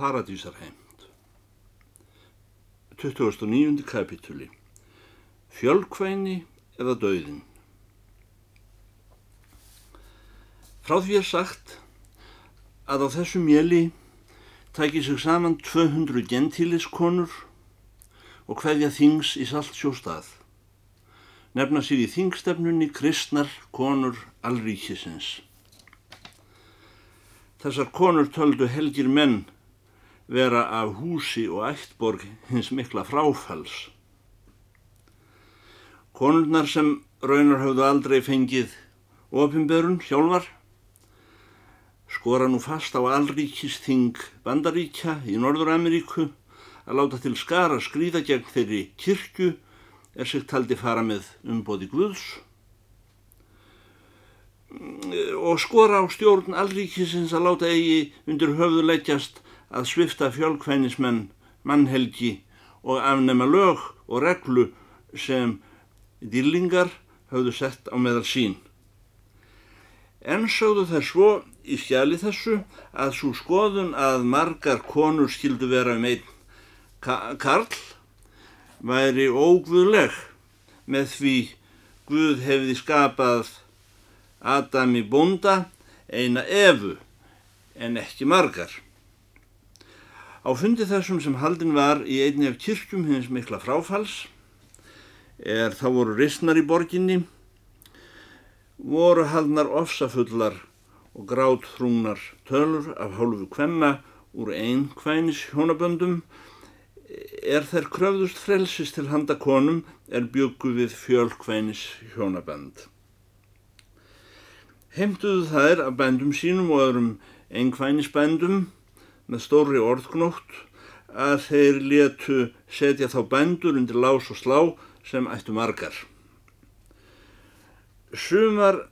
Paradísarheimt. 29. kapitúli Fjölkvæni eða dauðin Frá því er sagt að á þessu mjöli tæki sig saman 200 gentíliskonur og hverja þings í saltsjóstað nefna sér í þingstefnunni kristnar konur allríkisins Þessar konur töldu helgir menn vera af húsi og ættborg hins mikla fráfæls. Konurnar sem raunar hafðu aldrei fengið ofinberun sjálfar skora nú fast á allríkisting bandaríkja í Norður-Ameríku að láta til skara skrýða gegn þeirri kirkju er sig taldi fara með umbóði Guðs og skora á stjórn allríkisins að láta eigi undir höfðu leggjast að svifta fjölkvænismenn, mannhelgi og afnema lög og reglu sem dýrlingar höfðu sett á meðal sín. En sögðu þær svo í skjali þessu að svo skoðun að margar konur skildu vera um einn karl væri ógvöðleg með því Guð hefði skapað Adami búnda eina efu en ekki margar. Á fundi þessum sem haldin var í einni af kirkjum hins mikla fráfalls er þá voru risnar í borginni, voru haldnar ofsafullar og gráthrungnar tölur af hálfu kvenna úr einkvænis hjónaböndum er þær kröfðust frelsis til handa konum er byggu við fjölkvænis hjónabönd. Heimtuðu þær af bændum sínum og öðrum engvænisbændum með stóri orðgnótt að þeir letu setja þá bændur undir lás og slá sem ættu margar. Sumar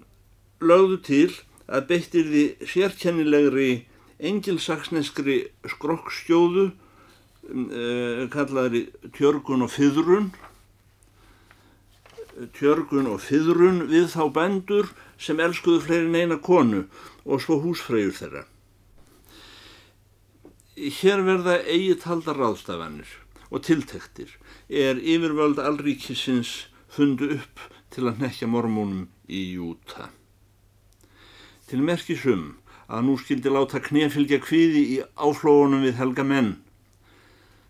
lögðu til að beittir því sérkennilegri engilsaksneskri skrokkstjóðu uh, kallaðri tjörgun og fyrrun tjörgun og fyrrun við þá bændur sem elskuðu fleiri neina konu og svo húsfreyjur þeirra. Hér verða eigi taldar ráðstafanir og tiltektir er yfirvöld allríkisins fundu upp til að nekja mormónum í Júta. Til merkisum að nú skildi láta knefylgja kviði í áflóunum við helga menn.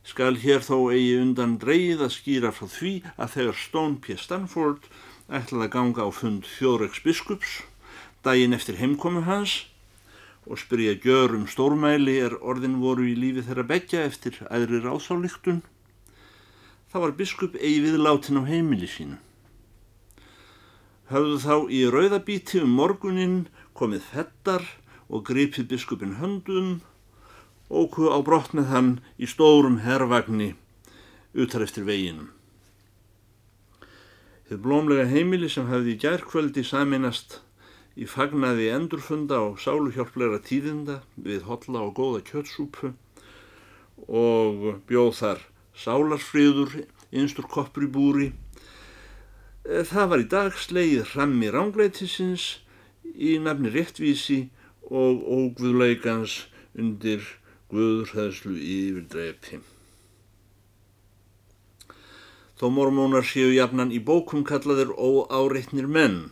Skal hér þó eigi undan dreyið að skýra frá því að þegar Stone P. Stanford ætlaði að ganga á fund Þjóðreks biskups daginn eftir heimkomu hans og spyrja gjör um stórmæli er orðin voru í lífi þeirra begja eftir æðri ráðsáliktun. Það var biskup eigi viðlátin á heimili sínu. Höfðu þá í rauðabíti um morgunin komið fettar og gripið biskupin höndum og á brott með hann í stórum herrvagni utar eftir veginum. Þið blómlega heimili sem hafði í gærkvöldi saminast í fagnaði endurfunda og sáluhjálpleira tíðinda við hotla og góða kjötsúpu og bjóð þar sálarsfríður einstur koppur í búri. Eh, það var í dag sleið hrammi rángleitisins í nafni réttvísi og ógvöðleikans undir guðurhæðslu yfir drefi. Þó mormónar séu jafnan í bókum kallaður óáreitnir menn,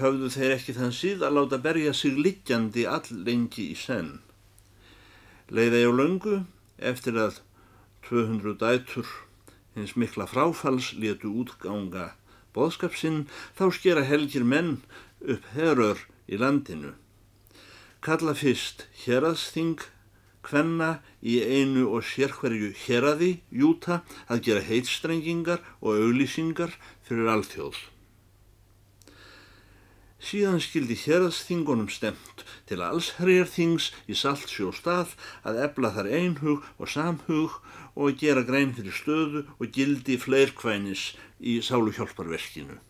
höfðu þeir ekki þann síð að láta berja sig liggjandi all lengi í senn. Leiða ég á löngu eftir að 200 dætur hins mikla fráfalls letu útganga boðskapsinn þá skera helgir menn upp herör í landinu. Kalla fyrst hérasting hvenna í einu og sérhverju héradi, Júta, að gera heitstrengingar og auglýsingar fyrir alþjóð. Síðan skildi hérastingunum stemt til alls herjarþings í saltsjó stað að ebla þar einhug og samhug og gera grein fyrir stöðu og gildi fleirkvænis í sálu hjálparverkinu.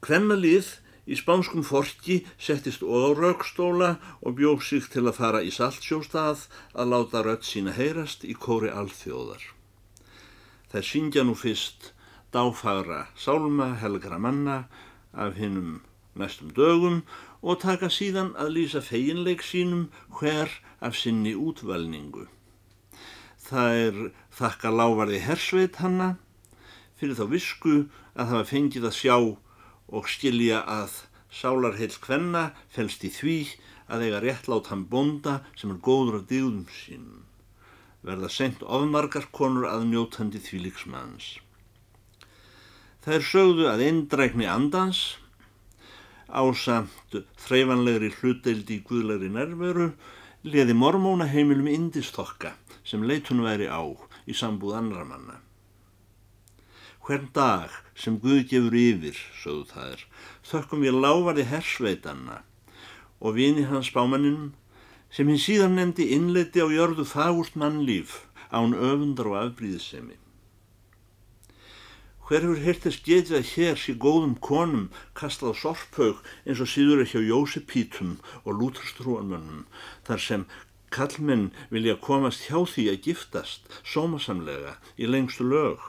Hvennalið Í spánskum forki settist óraugsstóla og bjóð sig til að fara í saltsjóstað að láta rött sína heyrast í kóri alþjóðar. Það syngja nú fyrst dáfagra sálma helgra manna af hinnum næstum dögum og taka síðan að lýsa feginleik sínum hver af sinni útvalningu. Það er þakka lávarði hersveit hanna fyrir þá visku að hafa fengið að sjá og skilja að sálarheil hvenna felst í því að eiga réttlátt hann bonda sem er góður af digðum sínum. Verða sendt ofmargar konur að njótandi þvíliksmanns. Er sögðu að eindrækni andans ásamt þreifanlegri hluteldi í guðlegri nærveru leði mormóna heimilum indistokka sem leitun væri á í sambúð annra manna. Hvern dag sem Guð gefur yfir, sögðu er, þökkum við lávarði hersveitanna og vini hans bámanninum sem hinn síðan nefndi innleiti á jörðu fagurt mannlíf án öfundar og afbríðisemi. Hver hefur hirtist getið að hér sé góðum konum kastað sorphaug eins og síður ekki á Jósepítum og lúturstrúanmönnum þar sem kallmenn vilja komast hjá því að giftast sómasamlega í lengstu lög.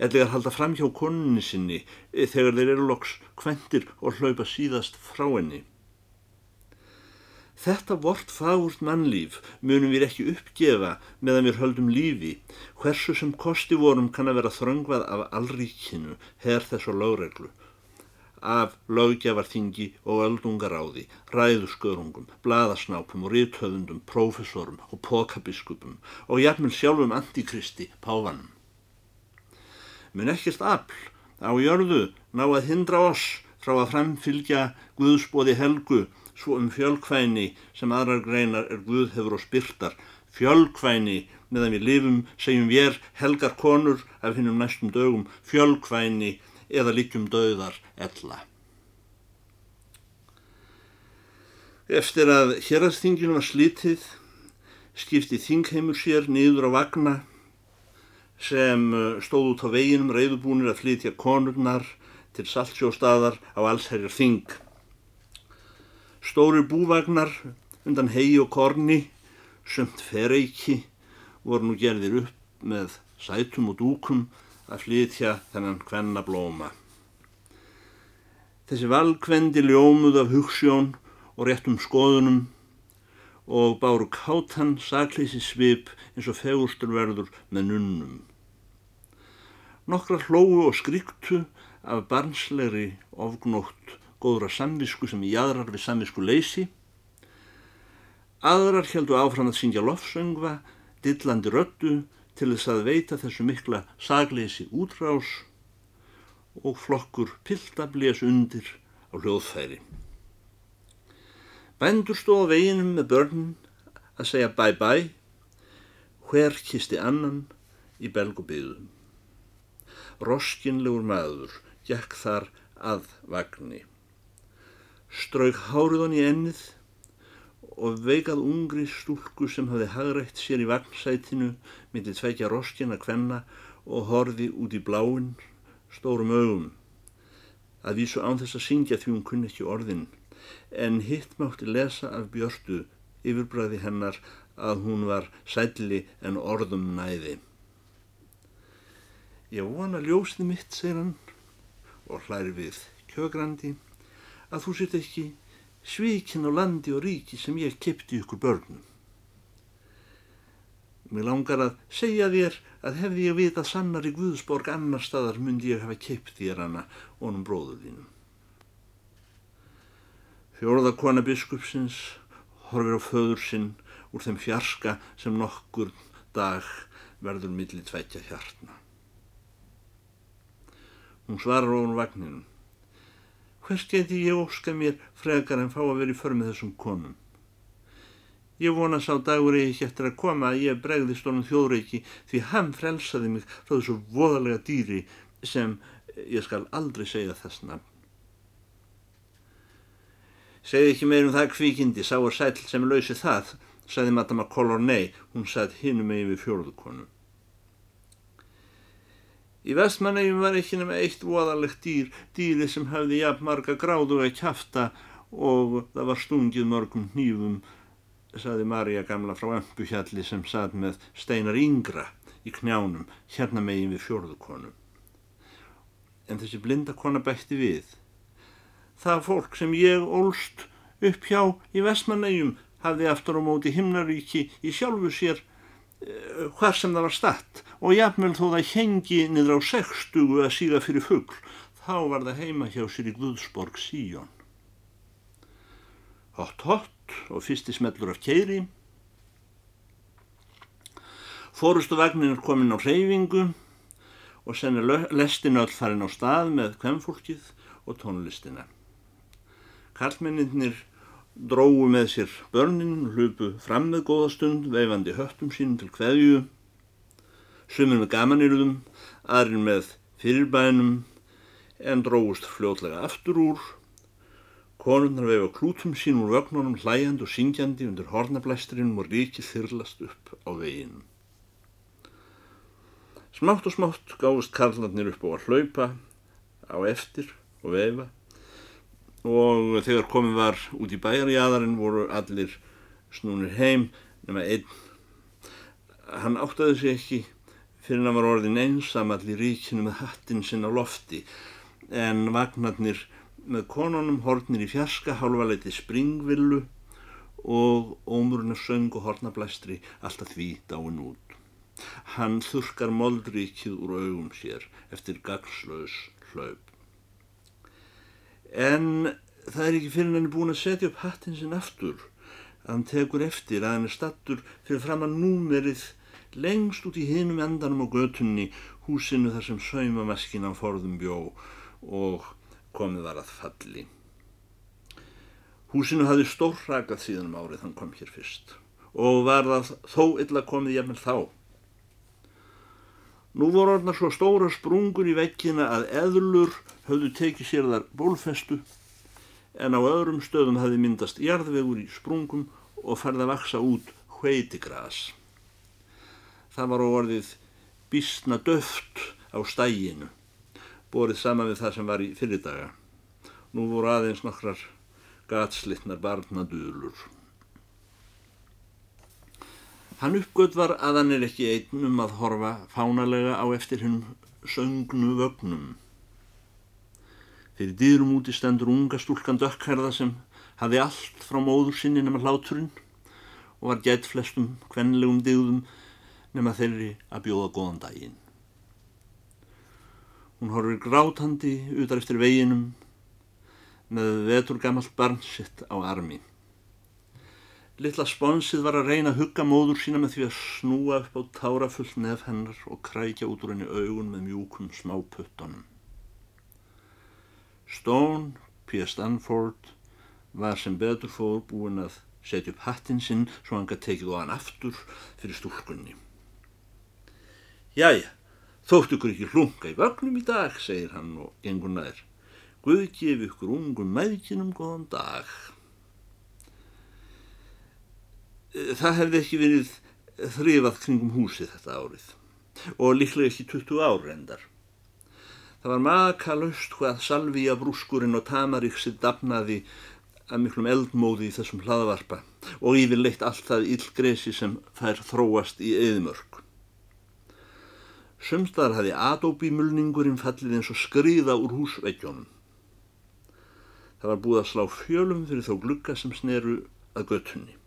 Ellegar halda fram hjá koninni sinni þegar þeir eru loks kvendir og hlaupa síðast frá henni. Þetta vort fagurt mannlíf munum við ekki uppgefa meðan við höldum lífi, hversu sem kosti vorum kann að vera þröngvað af allríkinu, herr þess og lögreglu, af löggefarþingi og öldungaráði, ræðuskörungum, bladasnápum og ríthöfundum, prófessorum og pokabiskupum og jafnvel sjálfum antikristi, páfanum. Mun ekkert afl á jörðu ná að hindra oss frá að framfylgja Guðsbóði helgu svo um fjölkvæni sem aðrar greinar er Guð hefur og spyrtar. Fjölkvæni meðan við lifum segjum við helgar konur af hinnum næstum dögum fjölkvæni eða líkjum döðar ella. Eftir að hérastinginu var slítið skipti þingheimur sér niður á vagna sem uh, stóð út á veginum reyðubúnir að flytja konurnar til saltsjóstaðar á allsherjar þing. Stóri búvagnar undan hegi og korni, sömt fereiki, voru nú gerðir upp með sætum og dúkum að flytja þennan hvenna blóma. Þessi valkvendi ljómuð af hugssjón og réttum skoðunum og báru kátan sakleysi svip eins og fegurstur verður með nunnum. Nokkra hlóu og skriktu af barnslegri ofgnótt góðra samvisku sem í jæðrar við samvisku leysi. Aðrar heldu áfram að syngja lofsöngva, dillandi röttu til þess að veita þessu mikla sagleysi útrás og flokkur piltablés undir á hljóðfæri. Bændur stóð á veginum með börn að segja bæ bæ, hver kisti annan í belgubiðum. Roskinlegur maður gekk þar að vagni strauk háruðan í ennið og veikað ungri stúlku sem hafði hagrætt sér í vagnsætinu myndi tveikja roskina kvenna og horfi út í bláinn stórum augum. Að vísu án þess að syngja því hún kunni ekki orðin en hitt mátti lesa af björtu yfirbræði hennar að hún var sætli en orðum næði. Ég vona ljósið mitt, segir hann og hlæri við kjögrandi að þú sitt ekki svíkin á landi og ríki sem ég kipti ykkur börnum. Mér langar að segja þér að hefði ég vita sannar í Guðsborg annar staðar myndi ég hafa kipt þér hana honum bróður þínum. Fjóruða kona biskupsins horfir á föður sinn úr þeim fjarska sem nokkur dag verður milli tveitja hjartna. Hún svarar ofun vagninum hvers geti ég óska mér frekar en fá að vera í för með þessum konum. Ég vona sá dagur ég ekki eftir að koma að ég bregðist honum þjóðreiki því hann frelsaði mig frá þessu voðalega dýri sem ég skal aldrei segja þess nafn. Segði ekki meir um það kvíkindi, sá er sæl sem lausi það, sagði Madama Colornei, hún satt hinum megin við fjóruðukonu. Í vestmannegjum var ekki nema eitt voðalegt dýr, dýri sem hafði jafn marga gráðu að kæfta og það var stungið mörgum nýfum, saði Marja gamla frá Ömpuhjalli sem sað með steinar yngra í knjánum, hérna megin við fjörðukonu. En þessi blinda kona bætti við. það fólk sem ég ólst upp hjá í vestmannegjum hafði aftur á móti himnaríki í sjálfu sér hvar sem það var statt og jafnvel þó það hengi niður á sextugu að síga fyrir fuggl, þá var það heima hjá sér í Guðsborg Síjón. Hott hott og fyrsti smellur af keiri. Fórustu vagnin er komin á reyfingu og sen er lestin öll farin á stað með kvemmfólkið og tónlistina. Karlmenninir dróðu með sér börnin, hlupu fram með góðastund, veifandi höttum sínum til hverju, sumir með gamanirðum, aðrin með fyrirbænum, en dróðust fljótlega aftur úr. Konurnar veifa klútum sín úr vögnunum hlæjandi og syngjandi undir hornablæstrinum og ríkið þyrlast upp á veginum. Smátt og smátt gáðust karlarnir upp á að hlaupa á eftir og veifa og þegar komið var út í bæjarjæðarinn voru allir snúnir heim nema einn. Hann áttaði sig ekki fyrir hann var orðin einsam allir ríkinu með hattinn sinn á lofti en vagnarnir með konunum hornir í fjarska hálfaleiti springvillu og ómurinn af söng og hornablæstri alltaf því dáin út. Hann þurkar moldríkið úr augum sér eftir gagslös hlaup en það er ekki fyrir hann er búin að setja upp hattin sinn aftur að hann tekur eftir að hann er stattur fyrir fram að númerið lengst út í hinum endanum á götunni húsinu þar sem saumamaskinan forðum bjó og komið var að falli. Húsinu hafði stórrakað síðan um árið hann kom hér fyrst og var það þó illa komið jafnvel þá. Nú voru orðnar svo stóra sprungur í vekkina að eðlur höfðu tekið sér þar bólfestu en á öðrum stöðum hafði myndast jarðvegur í sprungum og farið að vaksa út hveitigras. Það var á orðið bísna döft á stæginu, borið saman við það sem var í fyrirdaga. Nú voru aðeins nokkrar gatslittnar barnadulur. Hann uppgötvar að hann er ekki einn um að horfa fánalega á eftir hinn söngnu vögnum. Fyrir dýrum úti stendur unga stúlkan dökkhærða sem hafi allt frá móður sinni nema hláturinn og var gætt flestum kvenlegum dýðum nema þeirri að bjóða góðan daginn. Hún horfir grátandi utar eftir veginum með vetur gammalt barn sitt á armi. Littla sponsið var að reyna að hugga móður sína með því að snúa upp á tárafull nef hennar og krækja út úr henni augun með mjúkum smáputtunum. Stone P. Stanford var sem betur fór búin að setja upp hattinn sinn svo hann gæti tekið á hann aftur fyrir stúlkunni. Jæja, þóttu ykkur ekki hlunga í vagnum í dag, segir hann og gengur nær. Guð gefi ykkur ungum mæðkinum góðan dag. Eh, það hefði ekki verið þrifað kringum húsið þetta árið og líklega ekki 20 ári endar. Það var makalust hvað Salvíja brúskurinn og Tamaríksið dafnaði að miklum eldmóði í þessum hlaðvarpa og yfirleitt allt það illgresi sem fær þróast í eðimörk. Sumstaðar hafi adóbímulningurinn fallið eins og skriða úr húsveggjónum. Það var búið að slá fjölum fyrir þá glugga sem sneru að göttunni.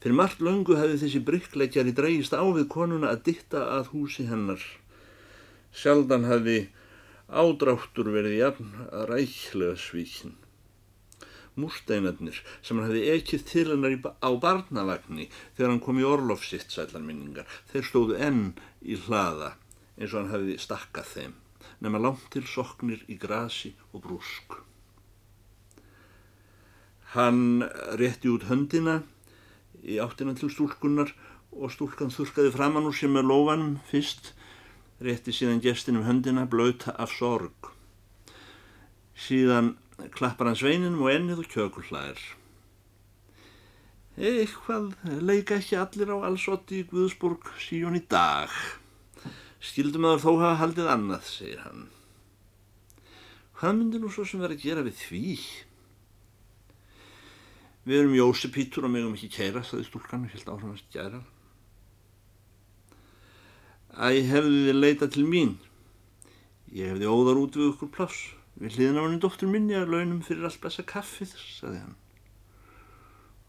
Fyrir margt löngu hefði þessi bryggleikjari dreigist á við konuna að ditta að húsi hennar. Sjaldan hefði ádráttur verið jafn að ræklega svíkin. Múrsteinarnir sem hann hefði ekið til hennar á barnavagni þegar hann kom í orlofsitt sætlarminningar, þeir stóðu enn í hlaða eins og hann hefði stakkað þeim, nema langt til soknir í grasi og brúsk. Hann rétti út höndina í áttina til stúlkunnar og stúlkan þurkaði framann úr sem er lófanum fyrst, rétti síðan gestinum höndina blöta af sorg. Síðan klappar hann sveininum og ennið og kjökullæðir. Eitthvað leika ekki allir á allsotti í Guðsburg síjón í dag. Skildum að þó hafa haldið annað, segir hann. Hvað myndir nú svo sem verið að gera við því? Við erum Jósepítur og megum ekki kæra, saði stúlkan og held áfram að gæra. Æ, hefðu þið leitað til mín. Ég hefði óðar út við okkur pláss. Við hliðin á henni dóttur minni að launum fyrir allt besta kaffið, saði hann.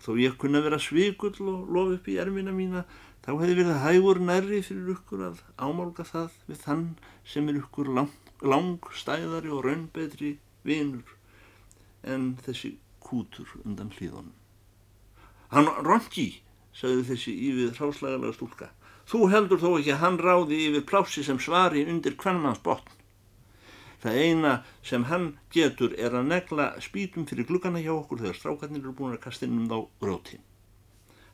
Þó ég kunna vera svikull og lofa upp í ermina mína, þá hefði verið hægur nærri fyrir ykkur að ámálga það við þann sem er ykkur lang, langstæðari og raunbetri vinur en þessi kútur undan hlýðunum. Hann ronki, sagði þessi yfir hráslagalega stúlka. Þú heldur þó ekki að hann ráði yfir plási sem svari undir hvernmanns botn. Það eina sem hann getur er að negla spítum fyrir glukkana hjá okkur þegar strákarnir eru búin að kasta inn um þá gróti.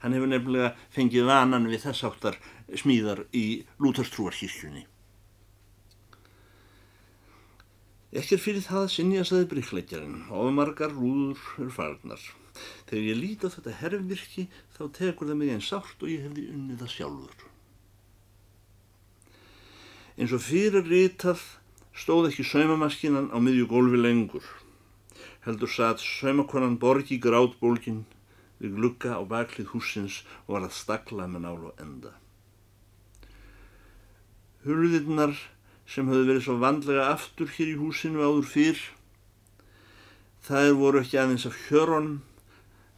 Hann hefur nefnilega fengið vanan við þess áttar smíðar í lútarstrúarkískjunni. Ekkert fyrir það sinni að saði bryggleikjarinn og margar rúður eru farnar. Þegar ég líti á þetta herfvirki þá tekur það mig einn sárt og ég hefði unnið það sjálfur. Eins og fyrir rítað stóð ekki saumamaskinan á miðju gólfi lengur. Heldur satt saumakonan borgi grátbólkin við glugga á baklið húsins og var að stakla með nál og enda. Hurðirnar sem höfðu verið svo vandlega aftur hér í húsinu áður fyrr, þær voru ekki aðeins af hjörun,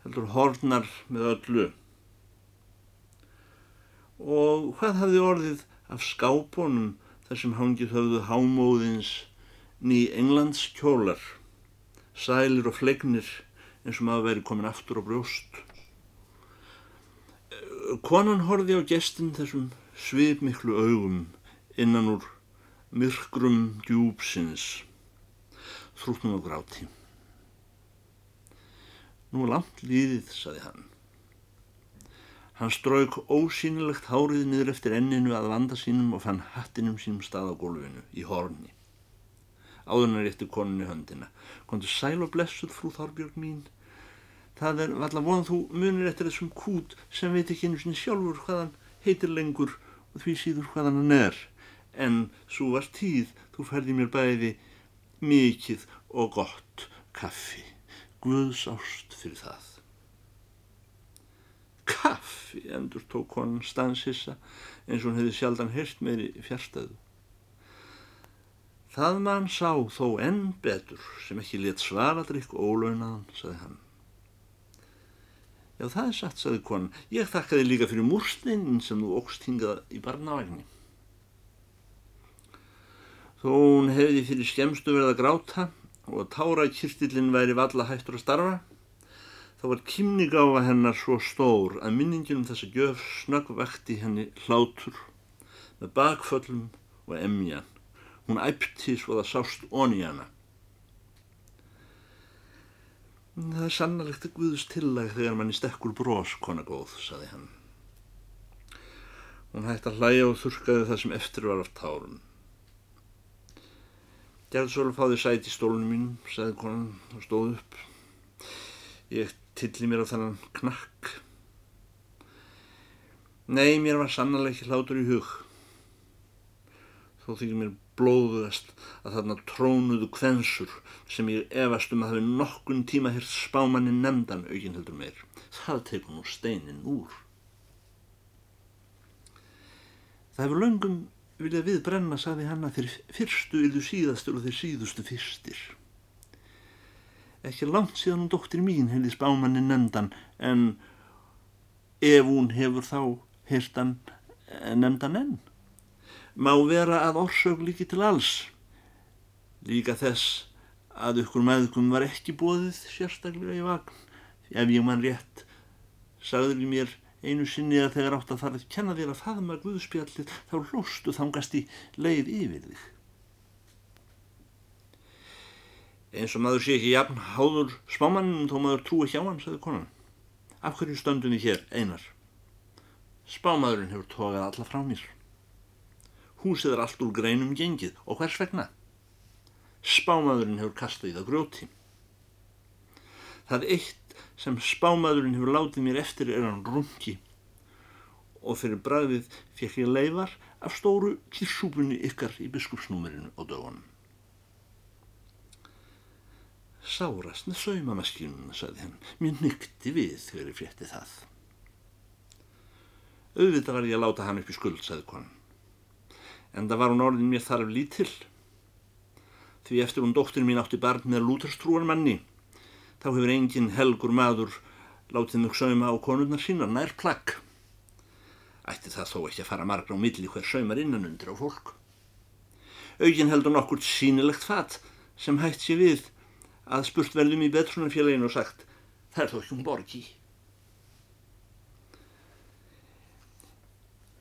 heldur hornar með öllu. Og hvað hafði orðið af skápunum þar sem hangið höfðu hámóðins ný englands kjólar, sælir og flegnir eins og maður veri komin aftur á brjóst. Konan horfi á gestin þessum svipmiklu augum innan úr myrkrum djúpsins, þrútnum á gráti. Nú langt líðið, saði hann. Hann strauk ósýnilegt hárið niður eftir enninu að vanda sínum og fann hattinum sínum stað á gólfinu, í horni. Áðurnar rétti konunni höndina. Kondur sæl og blessuð, frú Þorbjörg mín. Það er valla von þú munir eftir þessum kút sem veit ekki einu sinni sjálfur hvaðan heitir lengur og því síður hvaðan hann er. En svo var tíð, þú færði mér bæði mikið og gott kaffi. Guðs ást fyrir það kaffi, endur tók hann stansissa eins og hann hefði sjaldan heyrt meiri fjärstaðu. Það mann sá þó enn betur sem ekki let svaradrykk ólaunaðan, saði hann. Já, það er satt, saði konan. Ég þakkaði líka fyrir múrstinin sem þú ógst hingað í barnavagnin. Þó hún hefði fyrir skemstu verið að gráta og að tára kyrtillin væri valla hættur að starfa, þá var kymnigáfa hennar svo stór að minningin um þessa gjöf snöggvekti henni hlátur með bakföllum og emjan. Hún æpti svo það sást onni hana. Það er sannalegt að Guðus tillag þegar manni stekkur brós, kona góð, saði hann. Hún hætti að hlæja og þurkaði það sem eftir var af tárun. Gerð svo að fá þið sæti í stólunum mín, saði konan og stóð upp. Ég tilli mér á þannan knakk. Nei, mér var sannlega ekki hlátur í hug. Þó þykir mér blóðuðast að þarna trónuðu kvensur sem ég efast um að hafi nokkun tíma hirt spámanni nefndan aukinn heldur meir. Það tekur nú steinin úr. Það hefur löngum viljað við brenna, saði hann að þeir fyrstu yfir síðastur og þeir síðustu fyrstir. Ekki langt síðan hún dóttir mín hefði spámanni nefndan en ef hún hefur þá hirtan eh, nefndan enn. Má vera að orsök líki til alls. Líka þess að ykkur meðgum var ekki bóðið sérstaklega í vagn ef ég mann rétt sagður í mér einu sinni að þegar átt að fara að kenna þér að faðma Guðspjallið þá hlóstu þangast í leið yfir þig eins og maður sé ekki jafn háður smámannum þó maður trúi hjá hann, sagði konan. Af hverju stöndum við hér einar? Spámaðurinn hefur tókað alla frá mér. Húsið er allt úr greinum gengið og hvers vegna? Spámaðurinn hefur kastað í það grjóti. Það eitt sem spámaðurinn hefur látið mér eftir er hann rungi og fyrir bræðið fekk ég leifar af stóru kýrsúpunni ykkar í biskupsnúmerinu á dögunum. Sárast með saumamaskínuna, sagði hann. Mér nykti við þegar ég frétti það. Auðvitað var ég að láta hann upp í skuld, sagði konan. En það var hún orðin mér þarf lítill. því eftir hún dóttir mín átti barn með lúterstrúan manni þá hefur engin helgur maður látið mjög sauma á konurnar sína nær plagg. Ætti það þó ekki að fara margra á milli hver saumar innan undir á fólk? Augin heldur nokkurt sínilegt fatt sem hægt sé við að spurt verðum í betrunarfélaginu og sagt það er þó ekki um borgi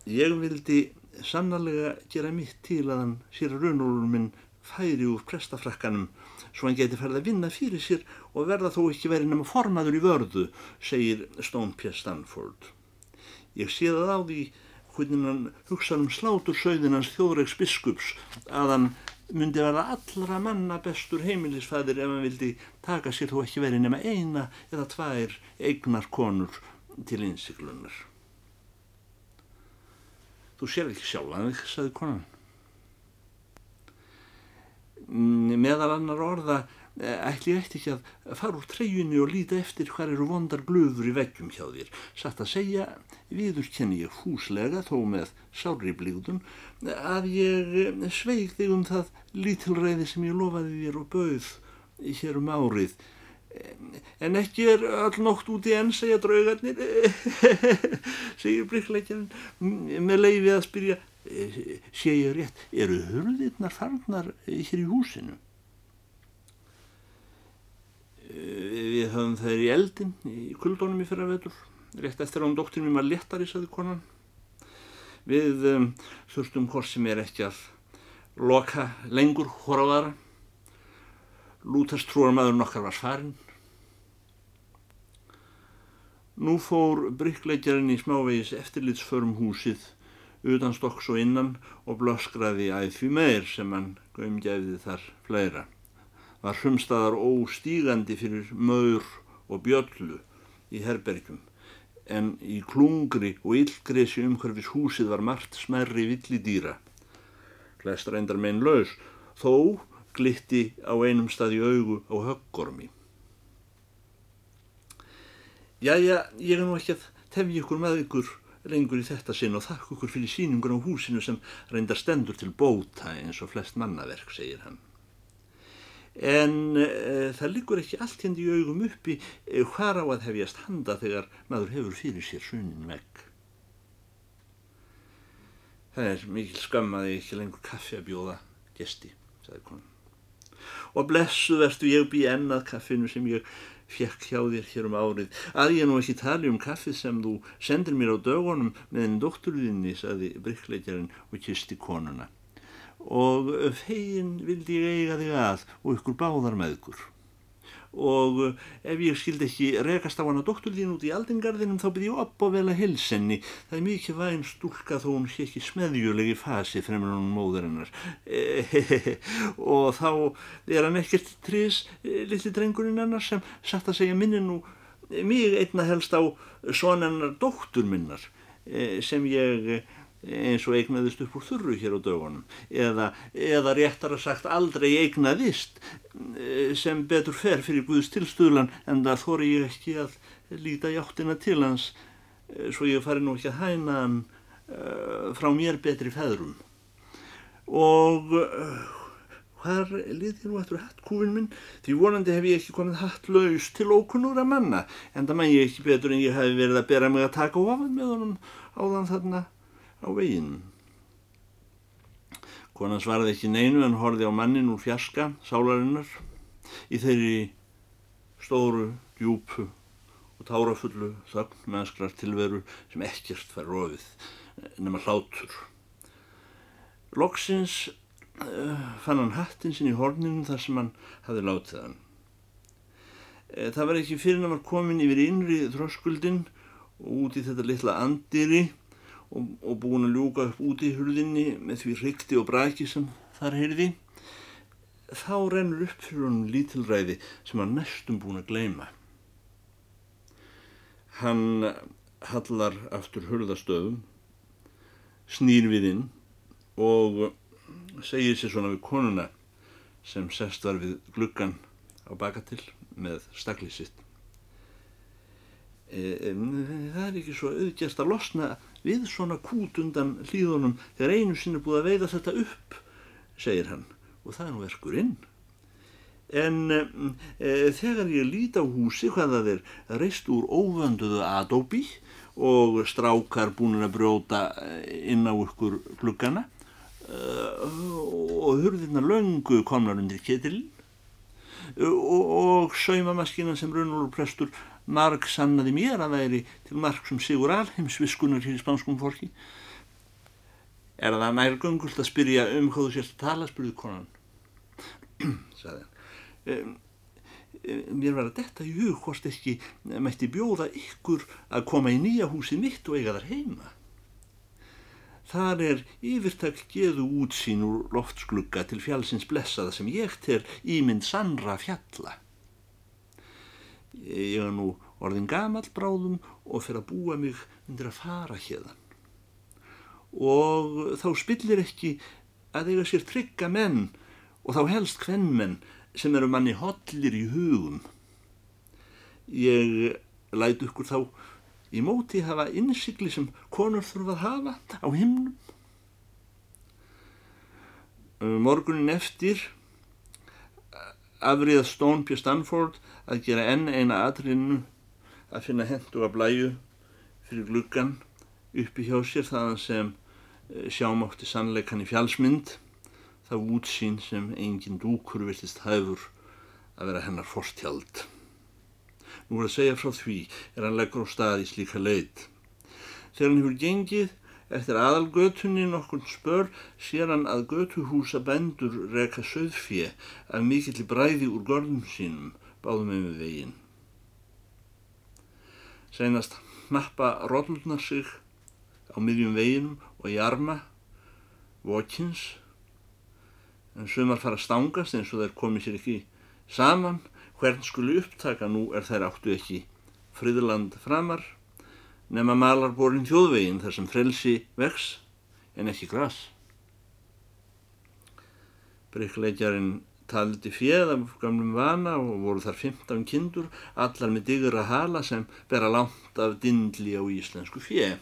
Ég vildi sannarlega gera mitt til að hann sér að raunólunum minn færi úr prestafrakkanum svo hann geti ferð að vinna fyrir sér og verða þó ekki verið nema formaður í vörðu, segir Stone P. Stanford. Ég sé það á því hvernig hann hugsa um slátur sögðinans þjóðreiks biskups að hann myndi verða allra manna bestur heimilisfæðir ef hann vildi taka sér þó ekki verið nema eina eða tvær eignar konur til innsiklunar. Þú sér ekki sjálf að þig, saði konan. Mm, meðal annar orða eh, ætli ég eftir ekki að fara úr treyjunni og líta eftir hvað eru vondar glöfur í veggjum hjá þér. Satt að segja, viður kenni ég húslega þó með sári blíðun að ég eh, sveig þig um það lítilræði sem ég lofaði þér og bauð hér um árið en ekki er all nótt út í enn segja draugarnir segir bryggleikjarinn með leiði að spyrja sé ég rétt, eru hurðirnar farnar hér í húsinu? Við höfum þeir í eldin í kuldónum í fyrra vetur rétt eftir án doktorinn við maður letari sagði konan. Við um, þurftum hvort sem er ekki að loka lengur horfaðara Lútast trúar maður nokkar var farin Nú fór bryggleikjarinn í smávegis eftirlitsförum húsið utan stokks og innan og blöskraði æð því meir sem hann gömgæfði þar fleira. Var hrumstaðar óstígandi fyrir maur og bjöllu í herbergjum en í klungri og illgresi umhverfis húsið var margt smerri villidýra. Flest reyndar megin laus, þó glitti á einum stað í augu á höggormi. Jæja, ég er nú ekki að tefja ykkur með ykkur lengur í þetta sinn og þakka ykkur fyrir síningur á húsinu sem reyndar stendur til bóta eins og flest mannaverk, segir hann. En e, það liggur ekki allt henni í augum uppi e, hvar á að hefjast handa þegar maður hefur fyrir sér sunin vegg. Það er mikil skam að ég ekki lengur kaffi að bjóða gesti, sagði konan. Og blessu verstu ég bý ennað kaffinu sem ég fekk hjá þér hér um árið. Að ég nú ekki tali um kaffið sem þú sendir mér á dögunum með einn doktorðinni, saði bryggleikjarinn og kisti konuna. Og fegin vildi ég eiga þig að og ykkur báðar með ykkur og eh, ef ég skildi ekki rekast á hana doktor þín út í aldingarðinum þá byrði ég upp og vel að hilsenni það er mikið væn stúlka þó hún sé ekki smeðjulegi fasi fremur hún móðurinnar og þá er hann ekkert trís eh, litli drengurinn hennar sem satt að segja minni nú mig einna helst á sonennar doktur minnar eh, sem ég eins og eignaðist upp úr þurru hér á dögunum. Eða, eða réttar að sagt aldrei eignaðist eh, sem betur fer fyrir Guðs tilstuðlan en það þóri ég ekki að líta játtina til hans eh, svo ég fari nú ekki að hæna hann uh, frá mér betri feðrum. Og hvar liðir nú eftir hattkúfin minn? Því vonandi hef ég ekki komið hattlaus til ókunnúra manna en það mæ ég ekki betur en ég hef verið að bera mig að taka ofan með honum áðan þarna á veginn. Konan svarði ekki neinu en horfi á mannin úr fjaska, sálarinnar, í þeirri stóru, djúpu og tárafullu þögn mennskrar tilveru sem ekkert fær rofið nema hlátur. Loksins uh, fann hann hattin sinn í horninu þar sem hann hafi látið hann. Uh, það var ekki fyrir hann var komin yfir innri þröskuldin og út í þetta litla andiri og, og búin að ljúka upp út í hurðinni með því hrikti og braki sem þar heyrði þá rennur upp fyrir honum lítilræði sem hann næstum búin að gleima hann hallar aftur hurðastöðum snýr við inn og segir sér svona við konuna sem sest var við gluggan á bakatil með staklisitt e, e, það er ekki svo auðgjast að losna við svona kút undan hlýðunum þegar einu sinni búið að veiða þetta upp, segir hann, og það er nú verkurinn. En e, þegar ég líti á húsi hvað það er reist úr óvönduðu adóbi og strákar búin að brjóta inn á ykkur gluggana og hurðirna löngu komnar undir ketilin og, og saumamaskina sem Runolur prestur marg sannaði mér að væri til marg sem Sigur Alheims viskunar hér í spanskum fólki. Er það nærgöngult að spyrja um hvað þú sérst að tala spyrðu konan. Sagði hann. Mér var að detta í hug hvort ekki mætti bjóða ykkur að koma í nýja húsi mitt og eiga þar heima. Þar er yfirtak geðu útsýn úr loftsklugga til fjálsins blessaða sem ég ter ímynd sannra fjalla. Ég er nú orðin gamall bráðum og fyrir að búa mig undir að fara hérðan. Og þá spillir ekki að eiga sér trygga menn og þá helst hvennmenn sem eru manni hollir í hugum. Ég læt ykkur þá í móti hafa innsikli sem konur þurfa að hafa á himnum. Um morgunin eftir afriða Stone P. Stanford að gera enn eina atrinu að finna hendu að blæju fyrir gluggan uppi hjá sér þaðan sem eh, sjámátti sannleikan í fjálsmynd það útsýn sem engin dúkur virtist hæfur að vera hennar forstjald. Nú er að segja frá því er hann leggur á stað í slíka leit. Þegar hann hefur gengið eftir aðalgötunni nokkur spör sér hann að götuhúsa bendur reka söðfje af mikill bræði úr görðum sínum báðum með með veginn. Seinast nappa róllurnar sig á miðjum veginum og í arma vokins. En sömar fara að stangast eins og þær komið sér ekki saman. Hvern skulu upptaka? Nú er þær áttu ekki friðland framar nema malarborin þjóðvegin þar sem frelsi vex en ekki gras. Bryggleikjarinn taldi fjöð af gamlum vana og voru þar 15 kindur, allar með digra hala sem bera langt af dindli á íslensku fjöð.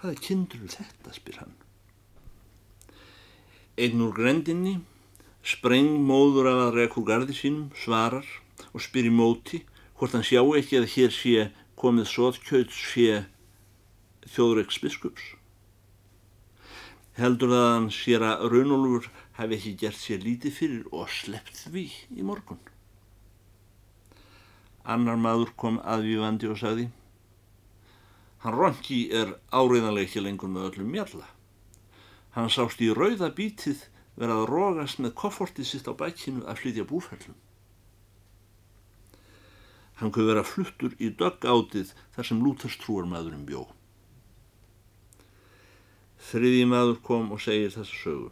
Hvaða kindur er þetta, spyr hann. Einn úr grendinni Sprengmóður af að reka úr gardi sínum svarar og spyr í móti hvort hann sjá ekki að hér sé komið sóðkjöðs sé þjóðreiks biskups. Heldur að hann sér að Raunólfur hafi ekki gert sér lítið fyrir og sleppt því í morgun. Annar maður kom aðvífandi og sagði Hann Ronki er áriðanlega ekki lengur með öllum mjalla. Hann sást í rauða bítið verið að rógast með koffortið sitt á bækinu að flytja búferlum. Hann kuð vera fluttur í döggátið þar sem lútarstrúar maðurinn bjó. Þriði maður kom og segir þessa sögu.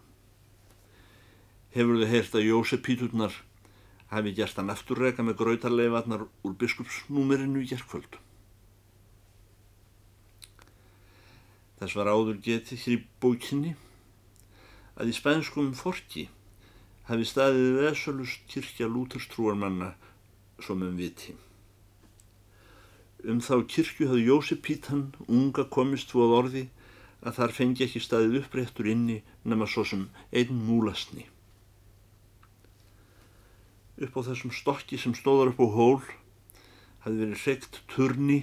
Hefur þau heyrt að Jósef Píturnar hafi gert hann afturrega með gröytarleifarnar úr biskupsnúmerinu í gerðkvöld. Þess var áður getið hér í bókinni að í spænskum forki hafi staðið vesalust kirkja lúterstrúarmanna som um viti. Um þá kirkju hafði Jósef Pítan unga komist fóð orði að þar fengi ekki staðið uppréttur inni nema svo sem einn múlasni. Upp á þessum stokki sem stóðar upp á hól hafði verið reykt turni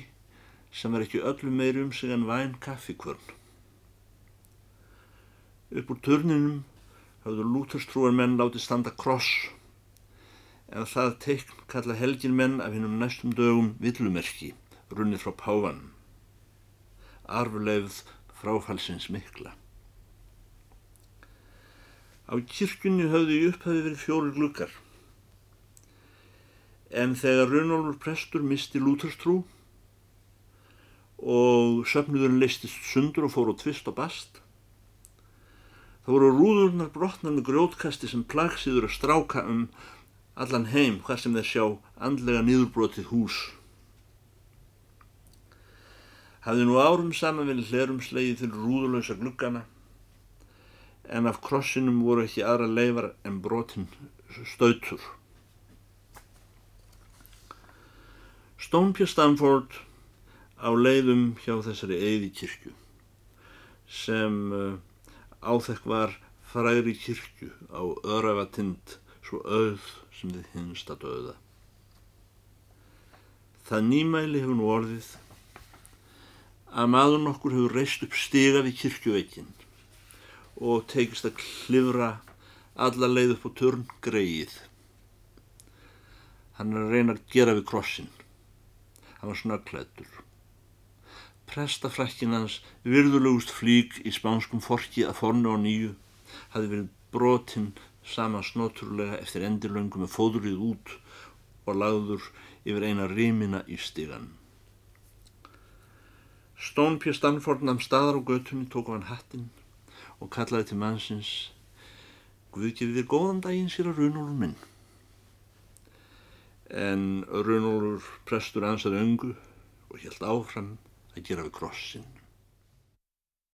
sem var ekki öllu meir um sig en væn kaffikvörn. Upp úr turninum hafðu lúterstrúar menn látið standa kross en það teikn kalla helgin menn af hennum næstum dögum villumerki runnið frá pávan. Arfleifð fráfalsins mikla. Á kirkjunni hafðu í upphafi verið fjóri glukkar en þegar Runolfur prestur misti lúterstrú og söfnuðurinn leistist sundur og fór á tvist og bast þá voru rúðurnar brotnar með grjótkasti sem plagsiður að stráka um allan heim hvað sem þeir sjá andlega niðurbrotið hús hafði nú árum saman verið hlerumslegið til rúðurlösa gluggana en af krossinum voru ekki aðra leifar en brotin stautur Stónpja Stanford á leiðum hjá þessari eigði kirkju sem uh, áþekk var fræri kirkju á öðrafatind svo auð sem þið hinsta döða. Það nýmæli hefur nú orðið að maður nokkur hefur reist upp stiga við kirkjuveikin og tekist að klifra alla leið upp á törn greið. Hann er að reyna að gera við krossin. Hann var snögglættur. Prestafrækkin hans virðulegust flík í spánskum forki að fornu á nýju hafi verið brotinn sama snóturlega eftir endilöngu með fóðrið út og lagður yfir eina rímina í stigan. Stone P. Stanford namn staðar á götunni, tók hann hattinn og kallaði til mannsins Guð gefið þér góðan daginn sér að Runólfur minn. En Runólfur prestur ansaði öngu og held áfram að gera við krossin.